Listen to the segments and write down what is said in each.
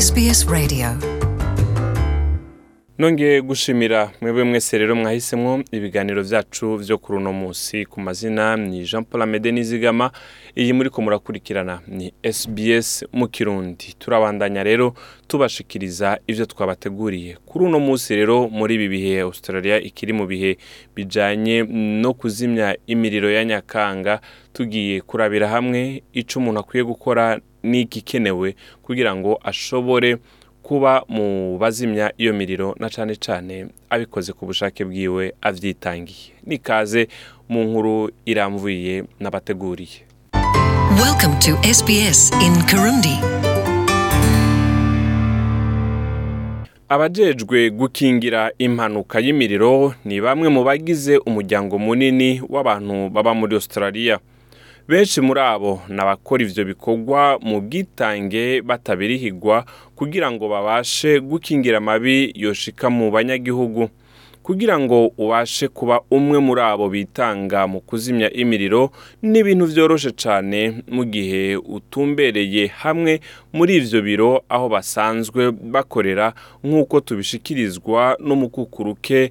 SBS Radio nongeye gushimira mwebwe mwese rero mwahisemo ibiganiro byacu byo kuri uno munsi ku mazina ni jean paul amede n'izigama iyi muri ko murakurikirana ni SBS mu kirundi turabandanya rero tubashikiriza ibyo twabateguriye kuri uno munsi rero muri ibi bihe australia ikiri mu bihe bijyanye no kuzimya imiriro ya nyakanga tugiye kurabira hamwe icyo umuntu akwiye gukora n'igikenewe kugira ngo ashobore kuba mu bazimya iyo miriro na cyane cyane abikoze ku bushake bwiwe abyitangiye n'ikaze mu nkuru iramvuye n'abateguriye Welcome to SBS in Kirundi. abajejwe gukingira impanuka y'imiriro ni bamwe mu bagize umuryango munini w'abantu baba muri Australia benshi muri abo ni abakora ibyo bikorwa mu bwitange batabirihigwa kugira ngo babashe gukingira amabi yoshika mu banyagihugu kugira ngo ubashe kuba umwe muri abo bitanga mu kuzimya imiriro ni ibintu byoroshye cyane mu gihe utumbereye hamwe muri ibyo biro aho basanzwe bakorera nk'uko tubishikirizwa n'umukukuruke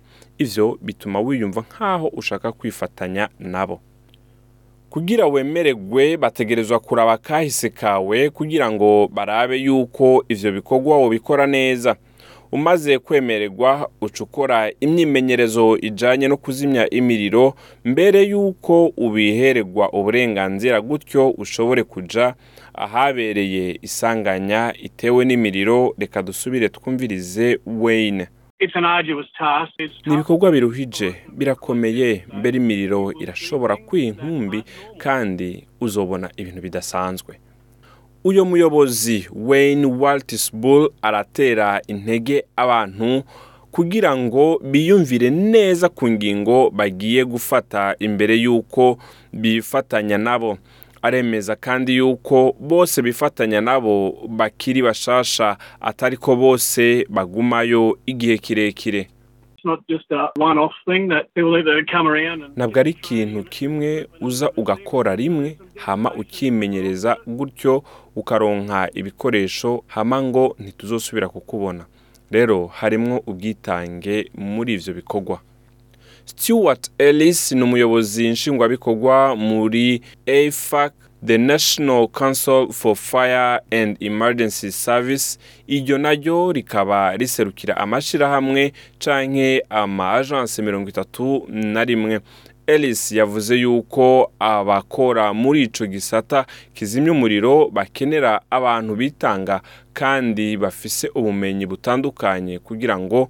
ibyo bituma wiyumva nk'aho ushaka kwifatanya nabo kugira wemererwe bategerezwa kuraba akahise kawe kugira ngo barabe yuko ibyo bikorwa wabikora neza umaze kwemererwa ucukora imyimenyerezo ijyanye no kuzimya imiriro mbere y'uko ubihererwa uburenganzira gutyo ushobore kujya ahabereye isanganya itewe n'imiriro reka dusubire twumvirize weyine ni ibikorwa biruhije birakomeye mbere imiriro irashobora kwinkumbi kandi uzobona ibintu bidasanzwe uyu muyobozi wayne waltisbull aratera intege abantu kugira ngo biyumvire neza ku ngingo bagiye gufata imbere y'uko bifatanya nabo aremeza kandi y'uko bose bifatanya nabo bakiri bashasha atari ko bose bagumayo igihe kirekire ntabwo ari ikintu kimwe uza ugakora rimwe hama ukimenyereza gutyo ukaronka ibikoresho hama ngo ntituzosubira kukubona rero harimo ubwitange muri ibyo bikorwa Stewart Ellis ni umuyobozi nshingwabikorwa muri AFAC the national council for fire and emergency service iryo naryo rikaba riserukira amashyirahamwe canke ama agence mirongo itatu na rimwe Ellis yavuze yuko abakora muri icyo gisata kizimya umuriro bakenera abantu bitanga kandi bafise ubumenyi butandukanye kugira ngo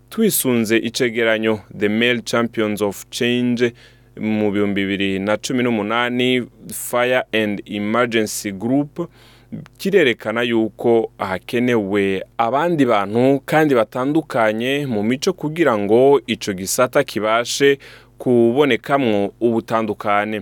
twisunze icegeranyo the male champions of change mu bihumbi bibiri na cumi n'umunani fire and emergency group kirerekana yuko hakenewe abandi bantu kandi batandukanye mu mico kugira ngo icyo gisata kibashe kubonekamo ubutandukane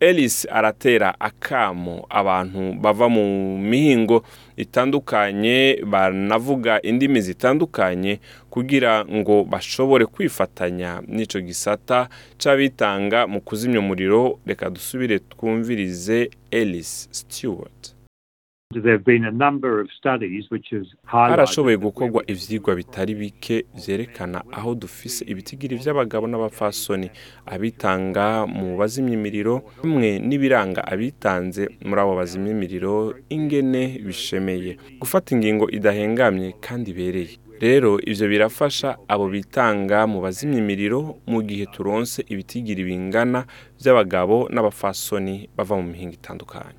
ellis aratera akamo abantu bava mu mihingo itandukanye banavuga indimi zitandukanye kugira ngo bashobore kwifatanya n'icyo gisata cy'abitanga mu kuzimya umuriro reka dusubire twumvirize ellis stewart harashoboye gukorwa ibyigwa bitari bike byerekana aho dufise ibitigiri by'abagabo n’abafasoni abitanga mu bazimye imiriro hamwe n'ibiranga abitanze muri abo bazimye imiriro ingene bishemeye gufata ingingo idahengamye kandi ibereye rero ibyo birafasha abo bitanga mu bazimye imiriro mu gihe turonse ibitigiri bingana by'abagabo n’abafasoni bava mu mihinga itandukanye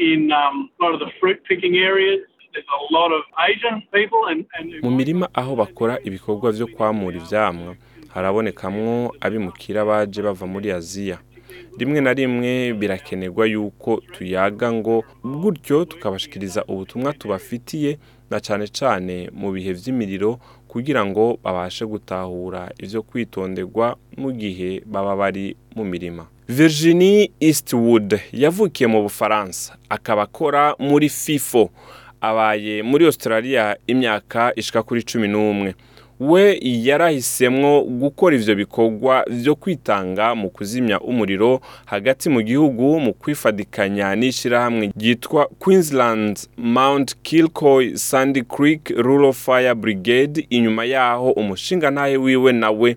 um, mu mirima aho bakora ibikorwa byo kwamura ivyamwa harabonekamwo abimukira baje bava muri aziya rimwe na rimwe birakenerwa yuko tuyaga ngo gutyo tukabashikiriza ubutumwa tubafitiye na cyane cane mu bihe by’imiriro kugira ngo babashe gutahura ivyo kwitonderwa mu gihe baba bari mu mirima Virginie Eastwood yavukiye mu Bufaransa akaba akora muri FIFO abaye muri Australia imyaka ishika kuri cumi n'umwe we yarahisemo gukora ibyo bikorwa byo kwitanga mu kuzimya umuriro hagati mu gihugu mu kwifadikanya n'ishirahamwe ryitwa Queensland Mount Kilcoy Sandy Creek Rural Fire Brigade inyuma yaho umushingantahe wiwe nawe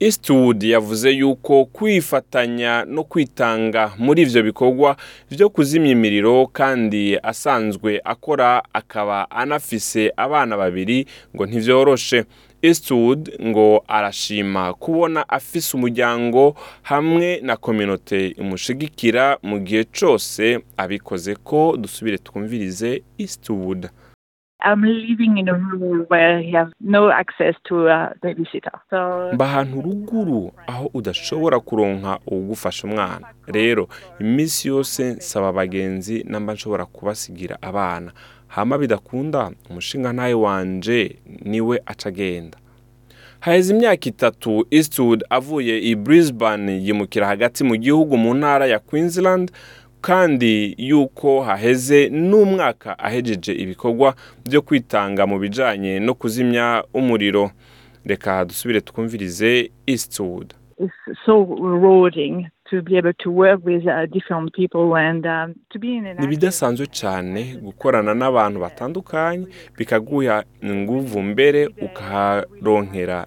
Eastwood yavuze yuko kwifatanya no kwitanga muri ibyo bikorwa byo kuzimya imiriro kandi asanzwe akora akaba anafise abana babiri ngo ntibyoroshe Eastwood ngo arashima kubona afise umuryango hamwe na kominote imushigikira mu gihe cyose abikoze ko dusubire twumvirize Eastwood mba ahantu ruguru aho udashobora kuronka uwugufasha umwana rero iminsi yose nsaba abagenzi namba nshobora kubasigira abana hama bidakunda umushinga ntawe wanje niwe acagenda haheze imyaka itatu Eastwood avuye i Brisbane yimukira hagati mu gihugu mu ntara ya Queensland kandi yuko haheze n'umwaka ahejeje ibikorwa byo kwitanga mu bijyanye no kuzimya umuriro reka dusubire twumvirize Eastwood Uh, um, ni cyane gukorana n'abantu batandukanye bikaguha inguvu mbere ukaharonkera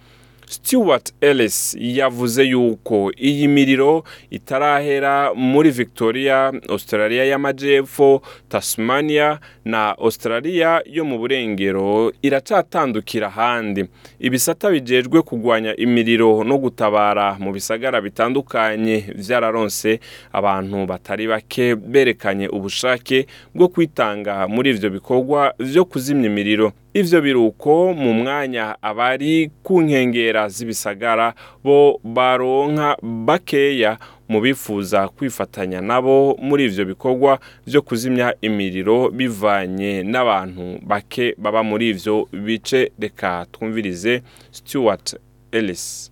Stuart Ellis yavuze yuko iyi miriro itarahera muri Victoria Australia y'amajyepfo Tasmania na Australia yo mu burengero iracatandukira ahandi ibisata bijejwe kugwanya imiriro no gutabara mu bisagara bitandukanye byararonse abantu batari bake berekanye ubushake bwo kwitanga muri ivyo bikorwa byo kuzimya imiriro ivyo biruko mu mwanya abari ku nkengera z'ibisagara bo baronka bakeya mu bifuza kwifatanya nabo muri ivyo bikorwa vyo kuzimya imiriro bivanye n'abantu bake baba muri ivyo bice reka twumvirize Stuart Ellis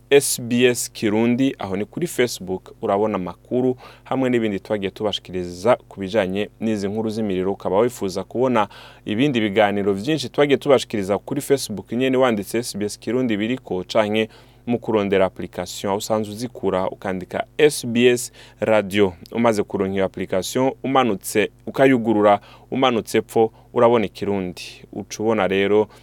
SBS Kirundi aho ni kuri Facebook urabona amakuru hamwe n'ibindi twagiye tubashikiriza ku bijyanye n'izi nkuru z'imiriro ukaba wifuza kubona ibindi biganiro byinshi twagiye tubashikiriza kuri Facebook nyine wanditse SBS Kirundi biri ko canke mu kurondera application aho usanzwe uzikura ukandika SBS radio umaze kuronka iyo application umanutse ukayugurura umanutse epfo urabona ikirundi uca ubona rero